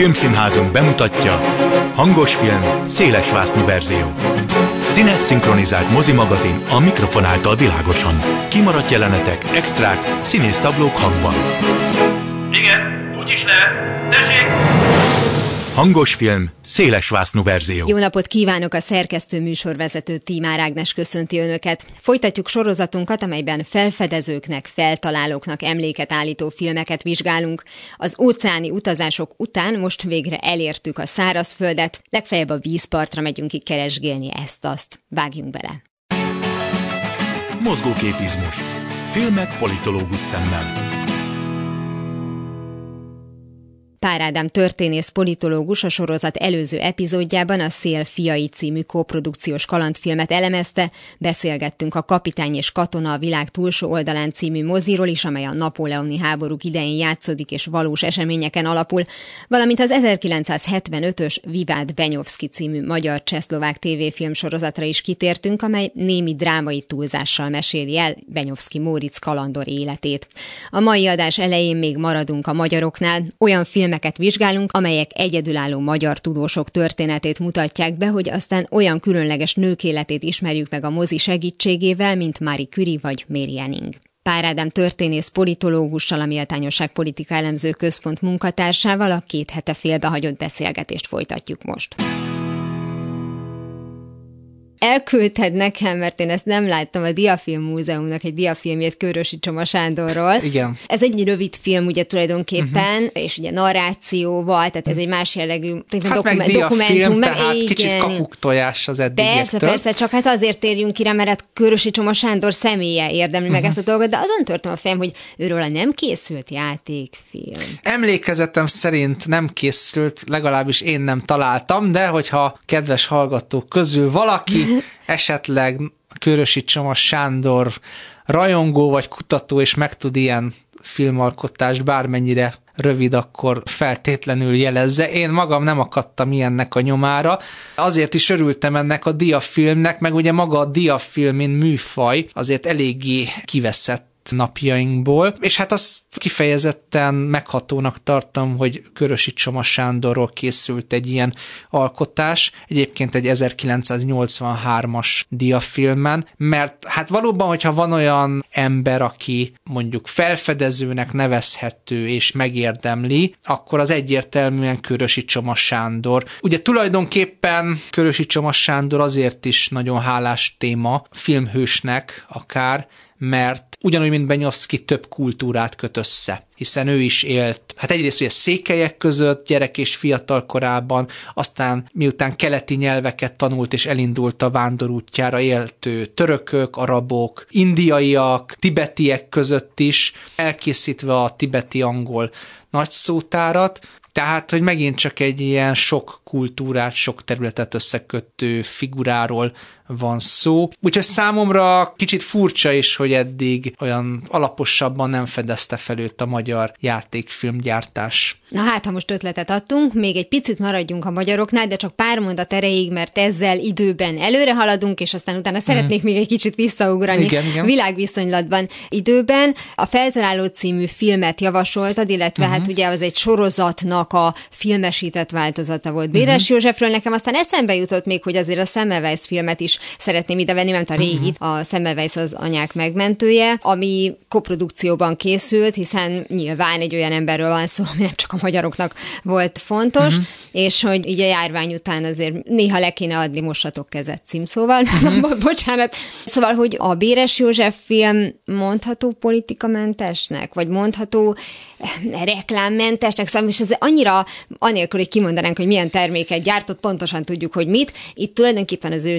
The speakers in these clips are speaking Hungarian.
Filmszínházunk bemutatja Hangos film, szélesvásznú verzió. Színes szinkronizált mozimagazin a mikrofon által világosan. Kimaradt jelenetek, extrák, színésztablók hangban. Igen, úgy is lehet. Tessék! Hangos film, szélesvásznú verzió. Jó napot kívánok a szerkesztő műsorvezető Tímár Ágnes köszönti Önöket. Folytatjuk sorozatunkat, amelyben felfedezőknek, feltalálóknak emléket állító filmeket vizsgálunk. Az óceáni utazások után most végre elértük a szárazföldet, legfeljebb a vízpartra megyünk ki keresgélni ezt-azt. Vágjunk bele! Mozgóképizmus. Filmek politológus szemmel. Pár Ádám történész politológus a sorozat előző epizódjában a Szél fiai című koprodukciós kalandfilmet elemezte, beszélgettünk a Kapitány és Katona a világ túlsó oldalán című moziról is, amely a napóleoni háborúk idején játszódik és valós eseményeken alapul, valamint az 1975-ös Vivád Benyovszki című magyar-csehszlovák tévéfilm sorozatra is kitértünk, amely némi drámai túlzással meséli el Benyovszki Móricz kalandor életét. A mai adás elején még maradunk a magyaroknál, olyan film filmeket vizsgálunk, amelyek egyedülálló magyar tudósok történetét mutatják be, hogy aztán olyan különleges nők életét ismerjük meg a mozi segítségével, mint Marie Curie vagy Mary Anning. Pár Ádám történész politológussal, a Méltányosság Politika Elemző Központ munkatársával a két hete félbehagyott beszélgetést folytatjuk most elküldted nekem, mert én ezt nem láttam a Diafilm Múzeumnak egy diafilmjét Körösi Csoma Sándorról. Igen. Ez egy rövid film ugye tulajdonképpen, uh-huh. és ugye narrációval, tehát ez egy más jellegű hát dokumen- dokumentum. Tehát igen. kicsit kapuktojás az eddigiektől. Persze, persze, csak hát azért térjünk ki rá, mert hát Körösi Csoma Sándor személye érdemli uh-huh. meg ezt a dolgot, de azon törtem a fejem, hogy őről a nem készült játékfilm. Emlékezetem szerint nem készült, legalábbis én nem találtam, de hogyha kedves hallgatók közül valaki esetleg Körösi Csoma Sándor rajongó vagy kutató, és meg tud ilyen filmalkotást bármennyire rövid, akkor feltétlenül jelezze. Én magam nem akadtam ilyennek a nyomára. Azért is örültem ennek a diafilmnek, meg ugye maga a diafilm, mint műfaj, azért eléggé kiveszett napjainkból, és hát azt kifejezetten meghatónak tartom, hogy Körösi Csoma Sándorról készült egy ilyen alkotás, egyébként egy 1983-as diafilmen, mert hát valóban, hogyha van olyan ember, aki mondjuk felfedezőnek nevezhető és megérdemli, akkor az egyértelműen Körösi Csoma Sándor. Ugye tulajdonképpen Körösi Csoma Sándor azért is nagyon hálás téma, filmhősnek akár, mert ugyanúgy, mint Benyovszki több kultúrát köt össze, hiszen ő is élt, hát egyrészt ugye székelyek között, gyerek és fiatal korában, aztán miután keleti nyelveket tanult és elindult a vándorútjára éltő törökök, arabok, indiaiak, tibetiek között is, elkészítve a tibeti-angol nagyszótárat, tehát, hogy megint csak egy ilyen sok kultúrát, sok területet összekötő figuráról van szó. Úgyhogy számomra kicsit furcsa is, hogy eddig olyan alaposabban nem fedezte fel őt a magyar játékfilmgyártás. Na hát, ha most ötletet adtunk, még egy picit maradjunk a magyaroknál, de csak pár mondat erejéig, mert ezzel időben előre haladunk, és aztán utána szeretnék mm. még egy kicsit visszaugrani igen, igen. világviszonylatban időben. A Feltaláló című filmet javasoltad, illetve mm-hmm. hát ugye az egy sorozatnak a filmesített változata volt Béres mm-hmm. Józsefről. Nekem aztán eszembe jutott még, hogy azért a Semmelweis filmet is szeretném ide venni, mert a mhm. régit, a Semmelweis az anyák megmentője, ami koprodukcióban készült, hiszen nyilván egy olyan emberről van szó, ami nem csak a magyaroknak volt fontos, uh-huh. és hogy így a járvány után azért néha le kéne adni mosatok kezet címszóval, uh-huh. bocsánat. Szóval, hogy a Béres József film mondható politikamentesnek, vagy mondható eh, reklámmentesnek, szóval és ez annyira, anélkül, hogy kimondanánk, hogy milyen terméket gyártott, pontosan tudjuk, hogy mit. Itt tulajdonképpen az ő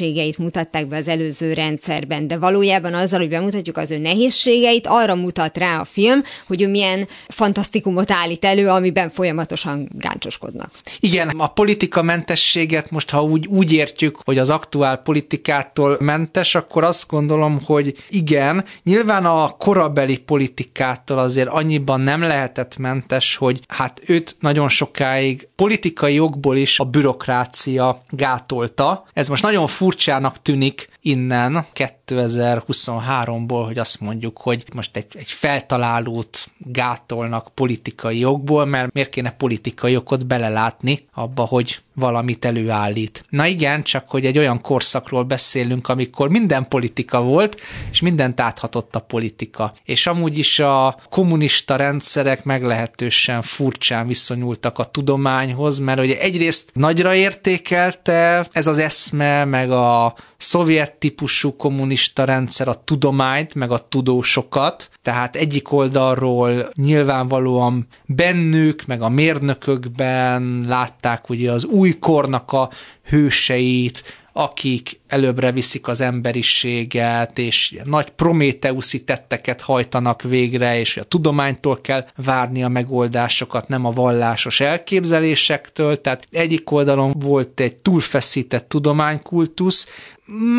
nehézségeit mutatták be az előző rendszerben, de valójában azzal, hogy bemutatjuk az ő nehézségeit, arra mutat rá a film, hogy ő milyen fantasztikumot állít elő, amiben folyamatosan gáncsoskodnak. Igen, a politika mentességet most, ha úgy, úgy értjük, hogy az aktuál politikától mentes, akkor azt gondolom, hogy igen, nyilván a korabeli politikától azért annyiban nem lehetett mentes, hogy hát őt nagyon sokáig politikai jogból is a bürokrácia gátolta. Ez most nagyon furcsának tűnik innen, 2023-ból, hogy azt mondjuk, hogy most egy, egy feltalálót gátolnak politikai jogból, mert miért kéne politikai okot belelátni abba, hogy valamit előállít. Na igen, csak hogy egy olyan korszakról beszélünk, amikor minden politika volt, és mindent áthatott a politika. És amúgy is a kommunista rendszerek meglehetősen furcsán viszonyultak a tudományhoz, mert ugye egyrészt nagyra értékelte ez az eszme, meg a szovjet típusú kommunista rendszer a tudományt, meg a tudósokat, tehát egyik oldalról nyilvánvalóan bennük, meg a mérnökökben látták ugye az új kornak a hőseit, akik előbbre viszik az emberiséget, és nagy prométeuszi tetteket hajtanak végre, és a tudománytól kell várni a megoldásokat, nem a vallásos elképzelésektől. Tehát egyik oldalon volt egy túlfeszített tudománykultusz,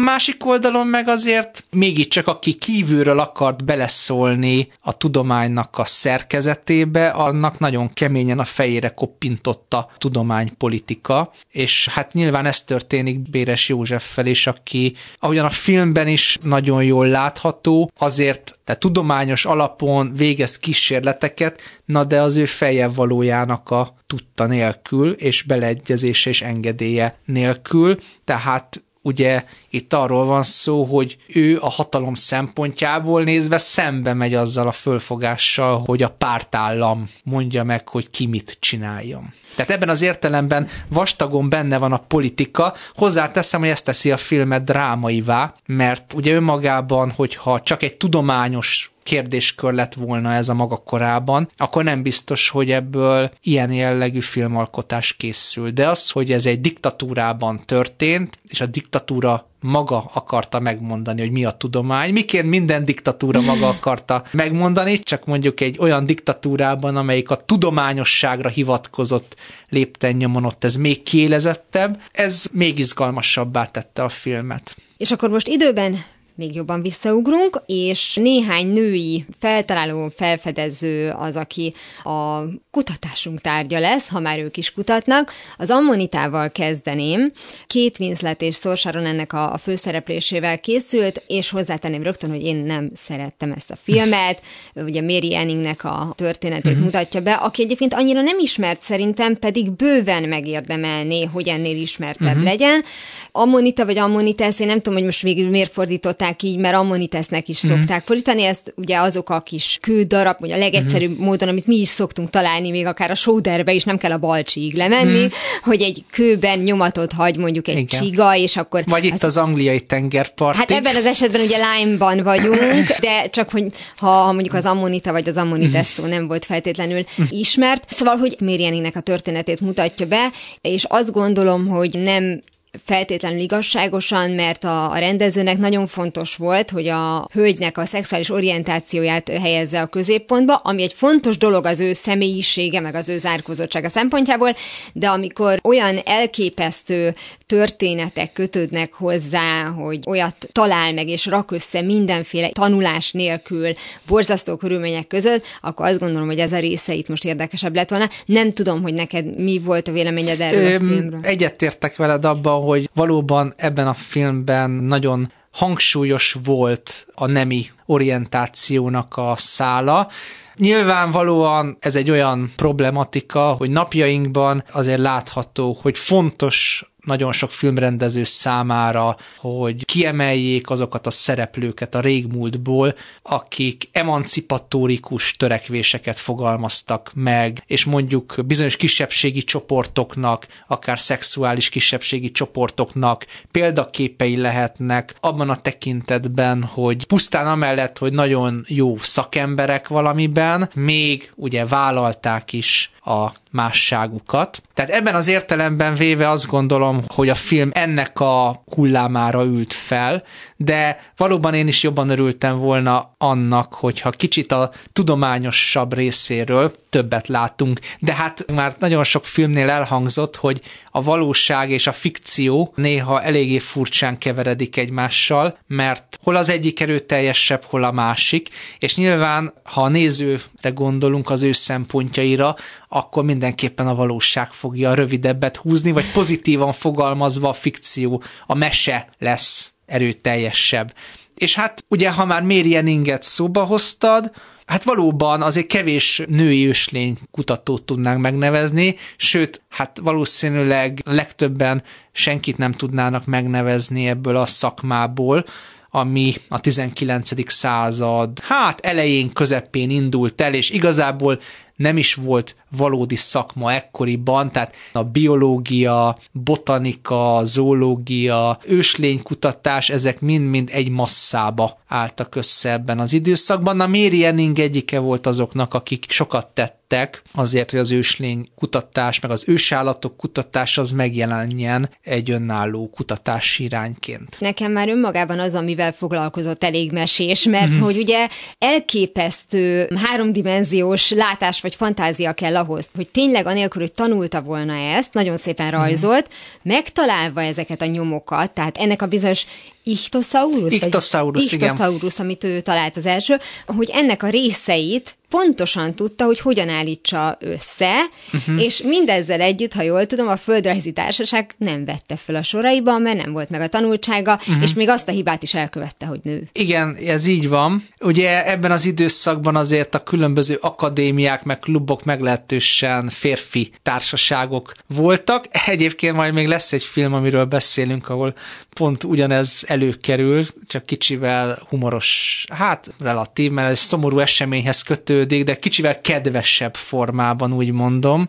Másik oldalon meg azért mégiscsak aki kívülről akart beleszólni a tudománynak a szerkezetébe, annak nagyon keményen a fejére koppintotta tudománypolitika, és hát nyilván ez történik Béres Józseffel is, aki ahogyan a filmben is nagyon jól látható, azért tehát tudományos alapon végez kísérleteket, na de az ő feje valójának a tudta nélkül, és beleegyezése és engedélye nélkül, tehát ugye itt arról van szó, hogy ő a hatalom szempontjából nézve szembe megy azzal a fölfogással, hogy a pártállam mondja meg, hogy ki mit csináljon. Tehát ebben az értelemben vastagon benne van a politika. Hozzáteszem, hogy ezt teszi a filmet drámaivá, mert ugye önmagában, hogyha csak egy tudományos kérdéskör lett volna ez a maga korában, akkor nem biztos, hogy ebből ilyen jellegű filmalkotás készül. De az, hogy ez egy diktatúrában történt, és a diktatúra maga akarta megmondani, hogy mi a tudomány, miként minden diktatúra maga akarta megmondani, csak mondjuk egy olyan diktatúrában, amelyik a tudományosságra hivatkozott lépten nyomon ott ez még kiélezettebb, ez még izgalmasabbá tette a filmet. És akkor most időben még jobban visszaugrunk, és néhány női feltaláló, felfedező az, aki a kutatásunk tárgya lesz, ha már ők is kutatnak. Az ammonitával kezdeném. Két Winslet és Sorsaron ennek a, a főszereplésével készült, és hozzátenném rögtön, hogy én nem szerettem ezt a filmet. Ugye Mary Anningnek a történetét uh-huh. mutatja be, aki egyébként annyira nem ismert szerintem, pedig bőven megérdemelné, hogy ennél ismertebb uh-huh. legyen. Ammonita vagy Ammonites, én nem tudom, hogy most végül miért fordították hívják így, mert ammonitesznek is mm. szokták fordítani, ezt ugye azok a kis kődarab, vagy a legegyszerűbb mm. módon, amit mi is szoktunk találni, még akár a sóderbe is nem kell a balcsíig lemenni, mm. hogy egy kőben nyomatot hagy mondjuk egy Igen. csiga, és akkor... Vagy itt az, az angliai tengerpart. Hát ebben az esetben ugye Lime-ban vagyunk, de csak hogy ha, ha mondjuk az ammonita vagy az ammonites szó nem volt feltétlenül ismert. Szóval, hogy Mérianinek a történetét mutatja be, és azt gondolom, hogy nem feltétlenül igazságosan, mert a, a rendezőnek nagyon fontos volt, hogy a hölgynek a szexuális orientációját helyezze a középpontba, ami egy fontos dolog az ő személyisége, meg az ő zárkózottsága szempontjából, de amikor olyan elképesztő történetek kötődnek hozzá, hogy olyat talál meg és rak össze mindenféle tanulás nélkül, borzasztó körülmények között, akkor azt gondolom, hogy ez a része itt most érdekesebb lett volna. Nem tudom, hogy neked mi volt a véleményed erről Ö, a filmről. Egyetértek veled abban, hogy valóban ebben a filmben nagyon hangsúlyos volt a nemi orientációnak a szála, Nyilvánvalóan ez egy olyan problematika, hogy napjainkban azért látható, hogy fontos nagyon sok filmrendező számára, hogy kiemeljék azokat a szereplőket a régmúltból, akik emancipatórikus törekvéseket fogalmaztak meg, és mondjuk bizonyos kisebbségi csoportoknak, akár szexuális kisebbségi csoportoknak példaképei lehetnek abban a tekintetben, hogy pusztán amellett, hogy nagyon jó szakemberek valamiben, még ugye vállalták is a másságukat. Tehát ebben az értelemben véve azt gondolom, hogy a film ennek a hullámára ült fel, de valóban én is jobban örültem volna annak, hogyha kicsit a tudományosabb részéről többet látunk, de hát már nagyon sok filmnél elhangzott, hogy a valóság és a fikció néha eléggé furcsán keveredik egymással, mert hol az egyik erőteljesebb, hol a másik, és nyilván, ha a nézőre gondolunk az ő szempontjaira, akkor mindenképpen a valóság fogja a rövidebbet húzni, vagy pozitívan fogalmazva a fikció, a mese lesz erőteljesebb. És hát ugye, ha már Mary Enninget szóba hoztad, Hát valóban azért kevés női őslény kutatót tudnánk megnevezni, sőt, hát valószínűleg legtöbben senkit nem tudnának megnevezni ebből a szakmából, ami a 19. század hát elején, közepén indult el, és igazából nem is volt valódi szakma ekkoriban, tehát a biológia, botanika, zoológia, őslénykutatás, ezek mind-mind egy masszába álltak össze ebben az időszakban. A Mary Enning egyike volt azoknak, akik sokat tettek azért, hogy az őslény kutatás, meg az ősállatok kutatás az megjelenjen egy önálló kutatási irányként. Nekem már önmagában az, amivel foglalkozott elég mesés, mert mm-hmm. hogy ugye elképesztő háromdimenziós látás vagy fantázia kell ahhoz, hogy tényleg anélkül, hogy tanulta volna ezt, nagyon szépen mhm. rajzolt, mm. megtalálva ezeket a nyomokat, tehát ennek a bizonyos Ichthyosaurus? Ichthyosaurus, vagy, igen. Ichthyosaurus, amit ő talált az első, hogy ennek a részeit pontosan tudta, hogy hogyan állítsa össze, uh-huh. és mindezzel együtt, ha jól tudom, a Földrajzi Társaság nem vette fel a soraiban, mert nem volt meg a tanultsága, uh-huh. és még azt a hibát is elkövette, hogy nő. Igen, ez így van. Ugye ebben az időszakban azért a különböző akadémiák, meg klubok meglehetősen férfi társaságok voltak. Egyébként majd még lesz egy film, amiről beszélünk, ahol pont ugyanez előkerül, csak kicsivel humoros, hát relatív, mert ez szomorú eseményhez kötődik, de kicsivel kedvesebb formában, úgy mondom.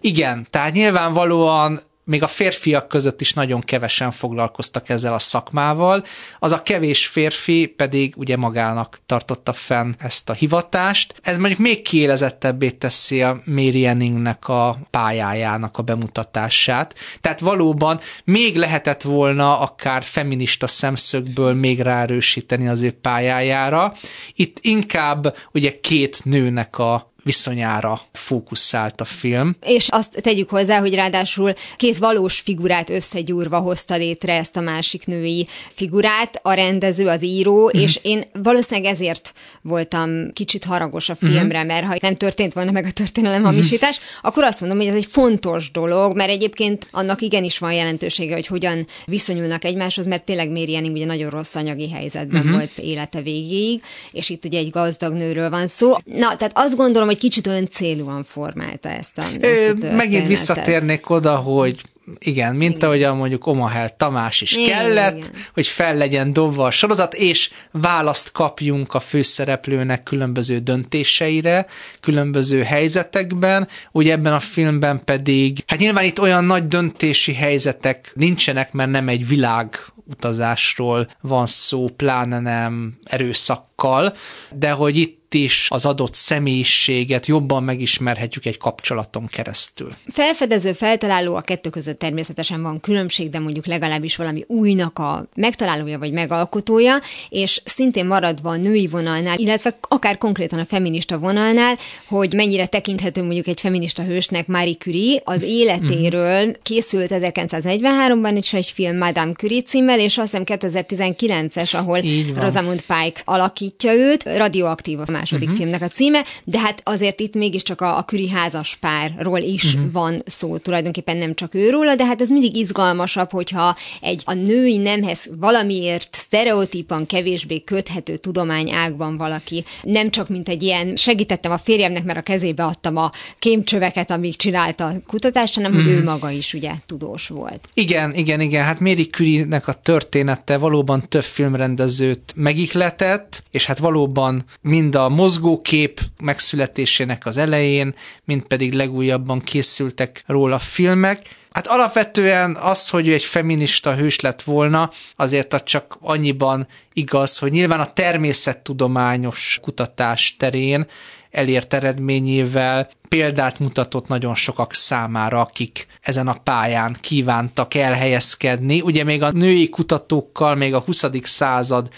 Igen, tehát nyilvánvalóan még a férfiak között is nagyon kevesen foglalkoztak ezzel a szakmával, az a kevés férfi pedig ugye magának tartotta fenn ezt a hivatást. Ez mondjuk még kiélezettebbé teszi a Mary Anningnek a pályájának a bemutatását. Tehát valóban még lehetett volna akár feminista szemszögből még ráerősíteni az ő pályájára. Itt inkább ugye két nőnek a viszonyára fókuszált a film. És azt tegyük hozzá, hogy ráadásul két valós figurát összegyúrva hozta létre ezt a másik női figurát, a rendező, az író, mm. és én valószínűleg ezért voltam kicsit haragos a filmre, mm. mert ha nem történt volna meg a történelem mhm. hamisítás, mm. akkor azt mondom, hogy ez egy fontos dolog, mert egyébként annak igenis van jelentősége, hogy hogyan viszonyulnak egymáshoz, mert tényleg Mary Anning ugye nagyon rossz anyagi helyzetben mm. volt élete végéig, és itt ugye egy gazdag nőről van szó. Na, tehát azt gondolom, hogy kicsit öncélúan formálta ezt a, ezt a Megint visszatérnék oda, hogy igen, mint igen. ahogyan mondjuk Omahel Tamás is igen, kellett, igen. hogy fel legyen dobva a sorozat, és választ kapjunk a főszereplőnek különböző döntéseire, különböző helyzetekben, ugye ebben a filmben pedig, hát nyilván itt olyan nagy döntési helyzetek nincsenek, mert nem egy világ utazásról van szó, pláne nem erőszakkal, de hogy itt is az adott személyiséget jobban megismerhetjük egy kapcsolaton keresztül. Felfedező, feltaláló a kettő között természetesen van különbség, de mondjuk legalábbis valami újnak a megtalálója vagy megalkotója, és szintén maradva a női vonalnál, illetve akár konkrétan a feminista vonalnál, hogy mennyire tekinthető mondjuk egy feminista hősnek Marie Curie, az életéről készült 1943-ban is egy film Madame Curie címmel, és azt hiszem 2019-es, ahol Rosamund Pike alakítja őt, radioaktív a második uh-huh. filmnek a címe, de hát azért itt mégiscsak a, a Küri házas párról is uh-huh. van szó, tulajdonképpen nem csak őróla, de hát ez mindig izgalmasabb, hogyha egy a női nemhez valamiért sztereotípan kevésbé köthető tudományágban valaki, nem csak mint egy ilyen segítettem a férjemnek, mert a kezébe adtam a kémcsöveket, amíg csinálta a kutatást, hanem uh-huh. hogy ő mhm. maga is ugye tudós volt. Igen, igen, igen, hát Méri Curie-nek a története valóban több filmrendezőt megikletett, és hát valóban mind a mozgókép megszületésének az elején, mint pedig legújabban készültek róla filmek. Hát alapvetően az, hogy ő egy feminista hős lett volna, azért csak annyiban igaz, hogy nyilván a természettudományos kutatás terén elért eredményével példát mutatott nagyon sokak számára, akik ezen a pályán kívántak elhelyezkedni. Ugye még a női kutatókkal még a 20. század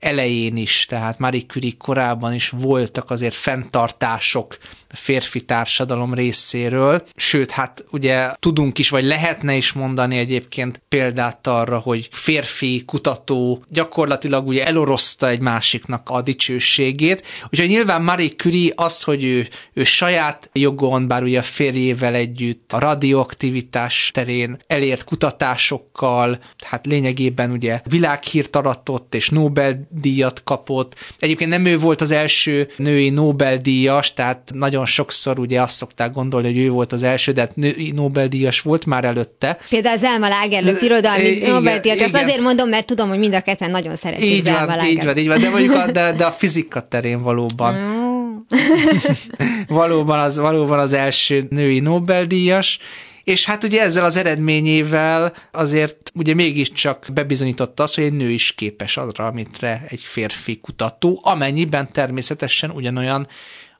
elején is, tehát Marie Curie korában is voltak azért fenntartások férfi társadalom részéről, sőt, hát ugye tudunk is, vagy lehetne is mondani egyébként példát arra, hogy férfi kutató gyakorlatilag ugye elorozta egy másiknak a dicsőségét, úgyhogy nyilván Marie Curie az, hogy ő, ő saját jogon, bár ugye a férjével együtt a radioaktivitás terén elért kutatásokkal, hát lényegében ugye világhírt aratott és Nobel Nobel-díjat kapott. Egyébként nem ő volt az első női Nobel-díjas, tehát nagyon sokszor ugye azt szokták gondolni, hogy ő volt az első, de hát női Nobel-díjas volt már előtte. Például Zelma Lagerlöf irodalmi Nobel-díjat, ezt azért mondom, mert tudom, hogy mind a ketten nagyon szeretik így Zelma van, így van, így van, de mondjuk a, de, de a fizika terén valóban. valóban, az, valóban az első női Nobel-díjas, és hát ugye ezzel az eredményével azért ugye mégiscsak bebizonyította azt, hogy egy nő is képes azra, amitre egy férfi kutató, amennyiben természetesen ugyanolyan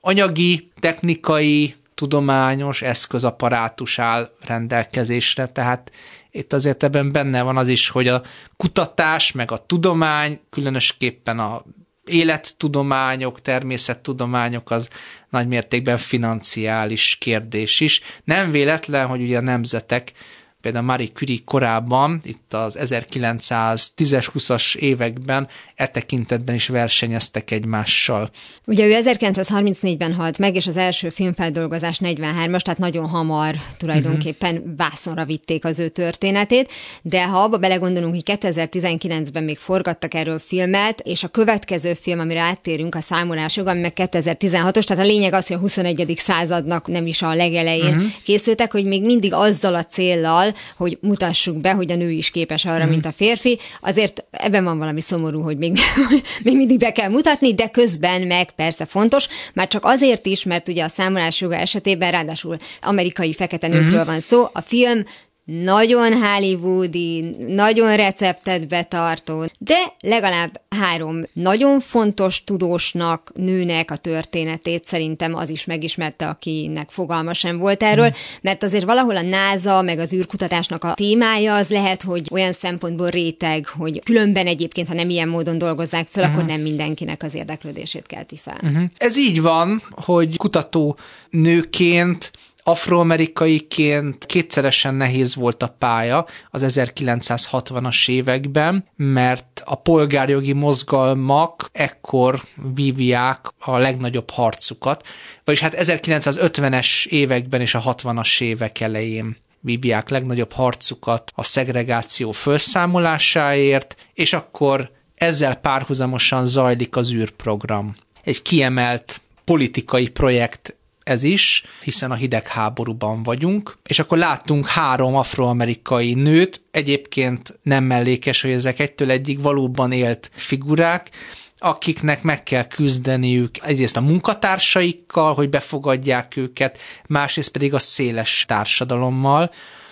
anyagi, technikai, tudományos eszközaparátus áll rendelkezésre, tehát itt azért ebben benne van az is, hogy a kutatás, meg a tudomány, különösképpen a élettudományok, természettudományok az nagy mértékben financiális kérdés is. Nem véletlen, hogy ugye a nemzetek például Marie Curie korábban, itt az 1910-es, 20-as években e tekintetben is versenyeztek egymással. Ugye ő 1934-ben halt meg, és az első filmfeldolgozás 43-as, tehát nagyon hamar tulajdonképpen uh-huh. vászonra vitték az ő történetét, de ha abba belegondolunk, hogy 2019-ben még forgattak erről filmet, és a következő film, amire áttérünk, a számolások, ami meg 2016-os, tehát a lényeg az, hogy a 21. századnak nem is a legelején uh-huh. készültek, hogy még mindig azzal a céllal, hogy mutassuk be, hogy a nő is képes arra, mm. mint a férfi. Azért ebben van valami szomorú, hogy még, még mindig be kell mutatni, de közben meg persze fontos, már csak azért is, mert ugye a számolás joga esetében ráadásul amerikai fekete nőkről mm. van szó, a film nagyon hollywoodi, nagyon receptet betartó, de legalább három nagyon fontos tudósnak, nőnek a történetét szerintem az is megismerte, akinek fogalma sem volt erről, hmm. mert azért valahol a NASA meg az űrkutatásnak a témája az lehet, hogy olyan szempontból réteg, hogy különben egyébként, ha nem ilyen módon dolgozzák fel, uh-huh. akkor hmm. nem mindenkinek az érdeklődését kelti fel. Uh-huh. Ez így van, hogy kutató nőként afroamerikaiként kétszeresen nehéz volt a pálya az 1960-as években, mert a polgárjogi mozgalmak ekkor vívják a legnagyobb harcukat, vagyis hát 1950-es években és a 60-as évek elején vívják legnagyobb harcukat a szegregáció felszámolásáért, és akkor ezzel párhuzamosan zajlik az űrprogram. Egy kiemelt politikai projekt ez is, hiszen a hidegháborúban vagyunk, és akkor láttunk három afroamerikai nőt, egyébként nem mellékes, hogy ezek egytől egyik valóban élt figurák, akiknek meg kell küzdeniük egyrészt a munkatársaikkal, hogy befogadják őket, másrészt pedig a széles társadalommal,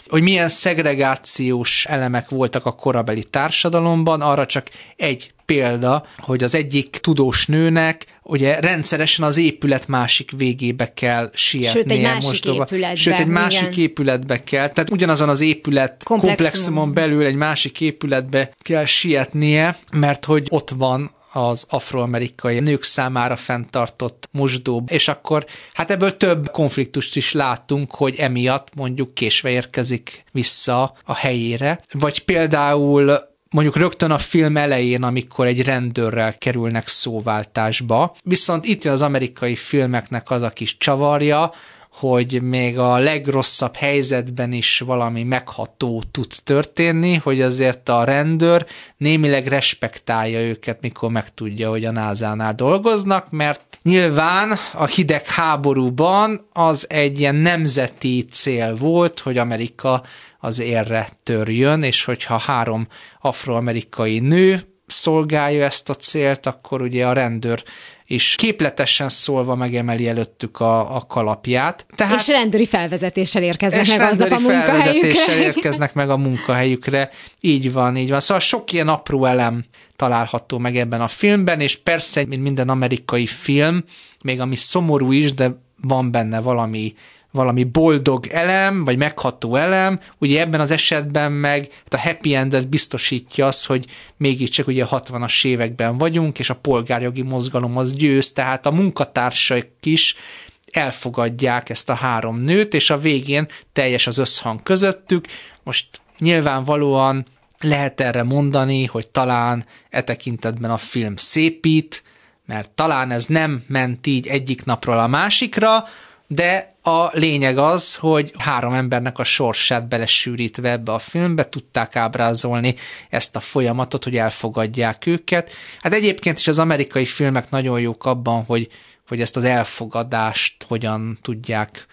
hogy milyen szegregációs elemek voltak a korabeli társadalomban, arra csak egy példa, hogy az egyik tudós nőnek ugye rendszeresen az épület másik végébe kell sietnie. Sőt, egy másik épületbe. Sőt, egy másik igen. épületbe kell. Tehát ugyanazon az épület komplexumon. komplexumon belül egy másik épületbe kell sietnie, mert hogy ott van az afroamerikai nők számára fenntartott mosdó, és akkor hát ebből több konfliktust is látunk, hogy emiatt mondjuk késve érkezik vissza a helyére, vagy például mondjuk rögtön a film elején, amikor egy rendőrrel kerülnek szóváltásba. Viszont itt jön az amerikai filmeknek az a kis csavarja, hogy még a legrosszabb helyzetben is valami megható tud történni, hogy azért a rendőr némileg respektálja őket, mikor megtudja, hogy a názánál dolgoznak, mert nyilván a hideg háborúban az egy ilyen nemzeti cél volt, hogy Amerika az érre törjön, és hogyha három afroamerikai nő szolgálja ezt a célt, akkor ugye a rendőr és képletesen szólva megemeli előttük a, a kalapját. Tehát, és rendőri felvezetéssel érkeznek meg aznap a munkahelyükre. érkeznek meg a munkahelyükre. Így van, így van. Szóval sok ilyen apró elem található meg ebben a filmben, és persze, mint minden amerikai film, még ami szomorú is, de van benne valami valami boldog elem, vagy megható elem, ugye ebben az esetben meg hát a happy endet biztosítja az, hogy mégiscsak ugye a 60-as években vagyunk, és a polgárjogi mozgalom az győz, tehát a munkatársak is elfogadják ezt a három nőt, és a végén teljes az összhang közöttük. Most nyilvánvalóan lehet erre mondani, hogy talán e tekintetben a film szépít, mert talán ez nem ment így egyik napról a másikra, de a lényeg az, hogy három embernek a sorsát belesűrítve ebbe a filmbe tudták ábrázolni ezt a folyamatot, hogy elfogadják őket. Hát egyébként is az amerikai filmek nagyon jók abban, hogy, hogy ezt az elfogadást hogyan tudják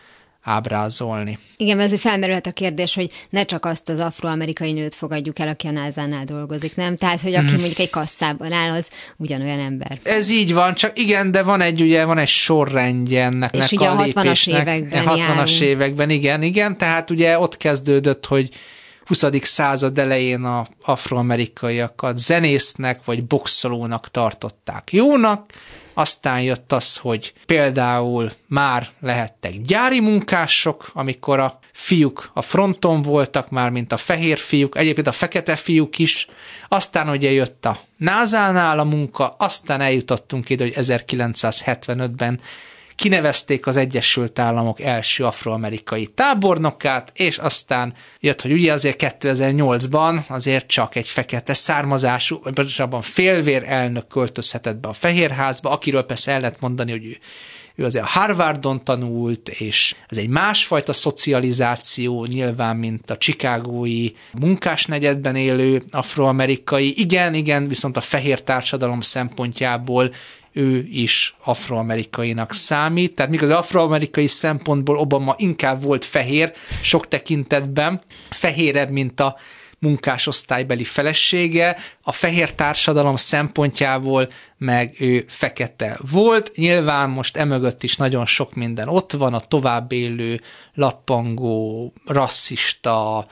ábrázolni. Igen, ezért felmerülhet a kérdés, hogy ne csak azt az afroamerikai nőt fogadjuk el, aki a nasa dolgozik, nem? Tehát, hogy aki mm. mondjuk egy kasszában áll, az ugyanolyan ember. Ez így van, csak igen, de van egy, ugye, van egy sorrendje ennek És ugye a, a 60-as években 60-as években, igen, igen, tehát ugye ott kezdődött, hogy 20. század elején a afroamerikaiakat zenésznek vagy boxolónak tartották jónak, aztán jött az, hogy például már lehettek gyári munkások, amikor a fiúk a fronton voltak már, mint a fehér fiúk, egyébként a fekete fiúk is, aztán ugye jött a NASA-nál a munka, aztán eljutottunk ide, hogy 1975-ben kinevezték az Egyesült Államok első afroamerikai tábornokát, és aztán jött, hogy ugye azért 2008-ban azért csak egy fekete származású, vagy pontosabban félvér elnök költözhetett be a Fehérházba, akiről persze el lehet mondani, hogy ő ő azért a Harvardon tanult, és ez egy másfajta szocializáció nyilván, mint a chicagói munkásnegyedben élő afroamerikai. Igen, igen, viszont a fehér társadalom szempontjából ő is afroamerikainak számít, tehát míg az afroamerikai szempontból Obama inkább volt fehér sok tekintetben, fehérebb, mint a munkásosztálybeli felesége, a fehér társadalom szempontjából meg ő fekete volt. Nyilván most emögött is nagyon sok minden ott van, a tovább élő, lappangó, rasszista,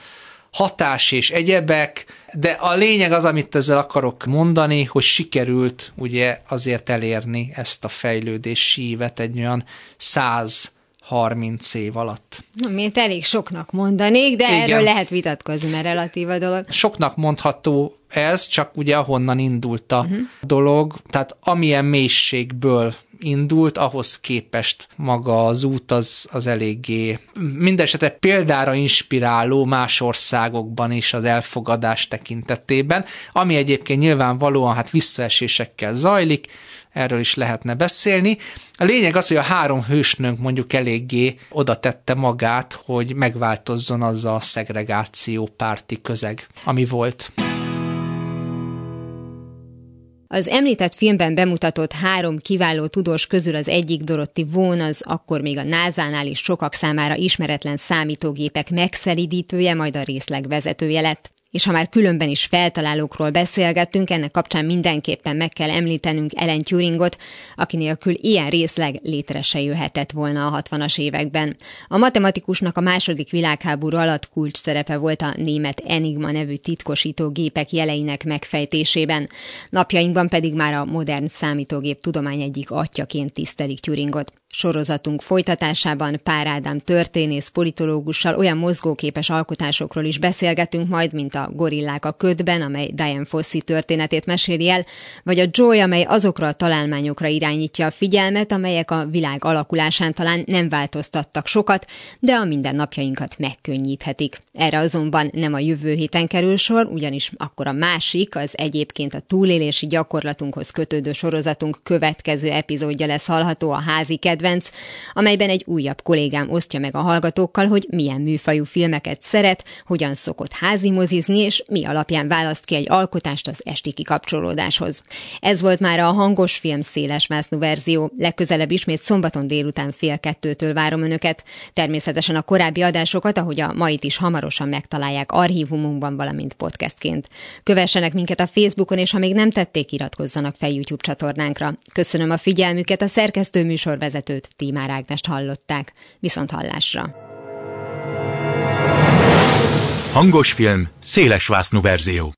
hatás és egyebek, de a lényeg az, amit ezzel akarok mondani, hogy sikerült ugye azért elérni ezt a fejlődési sívet egy olyan száz 30 év alatt. Miért elég soknak mondanék, de Igen. erről lehet vitatkozni, mert relatív a dolog. Soknak mondható ez, csak ugye ahonnan indult a uh-huh. dolog, tehát amilyen mélységből indult, ahhoz képest maga az út az, az eléggé mindesetre példára inspiráló más országokban is az elfogadás tekintetében, ami egyébként nyilvánvalóan hát visszaesésekkel zajlik, erről is lehetne beszélni. A lényeg az, hogy a három hősnőnk mondjuk eléggé oda tette magát, hogy megváltozzon az a szegregáció párti közeg, ami volt. Az említett filmben bemutatott három kiváló tudós közül az egyik Dorothy Vaughan az akkor még a NASA-nál is sokak számára ismeretlen számítógépek megszelidítője, majd a részleg vezetője lett és ha már különben is feltalálókról beszélgettünk, ennek kapcsán mindenképpen meg kell említenünk Ellen Turingot, aki nélkül ilyen részleg létre se jöhetett volna a 60-as években. A matematikusnak a második világháború alatt kulcs szerepe volt a német Enigma nevű titkosító gépek jeleinek megfejtésében. Napjainkban pedig már a modern számítógép tudomány egyik atyaként tisztelik Turingot. Sorozatunk folytatásában Pár Ádám történész politológussal olyan mozgóképes alkotásokról is beszélgetünk majd, mint a Gorillák a ködben, amely Diane Fossey történetét meséli el, vagy a Joy, amely azokra a találmányokra irányítja a figyelmet, amelyek a világ alakulásán talán nem változtattak sokat, de a mindennapjainkat megkönnyíthetik. Erre azonban nem a jövő héten kerül sor, ugyanis akkor a másik, az egyébként a túlélési gyakorlatunkhoz kötődő sorozatunk következő epizódja lesz hallható a házi kedv kedvenc, amelyben egy újabb kollégám osztja meg a hallgatókkal, hogy milyen műfajú filmeket szeret, hogyan szokott házimozizni, és mi alapján választ ki egy alkotást az esti kikapcsolódáshoz. Ez volt már a hangos film széles másznú verzió. Legközelebb ismét szombaton délután fél kettőtől várom önöket. Természetesen a korábbi adásokat, ahogy a mait is hamarosan megtalálják archívumunkban, valamint podcastként. Kövessenek minket a Facebookon, és ha még nem tették, iratkozzanak fel YouTube csatornánkra. Köszönöm a figyelmüket, a szerkesztő műsorvezető vezetőt, Tímár Ágnest hallották. Viszont hallásra! Hangos film, széles verzió.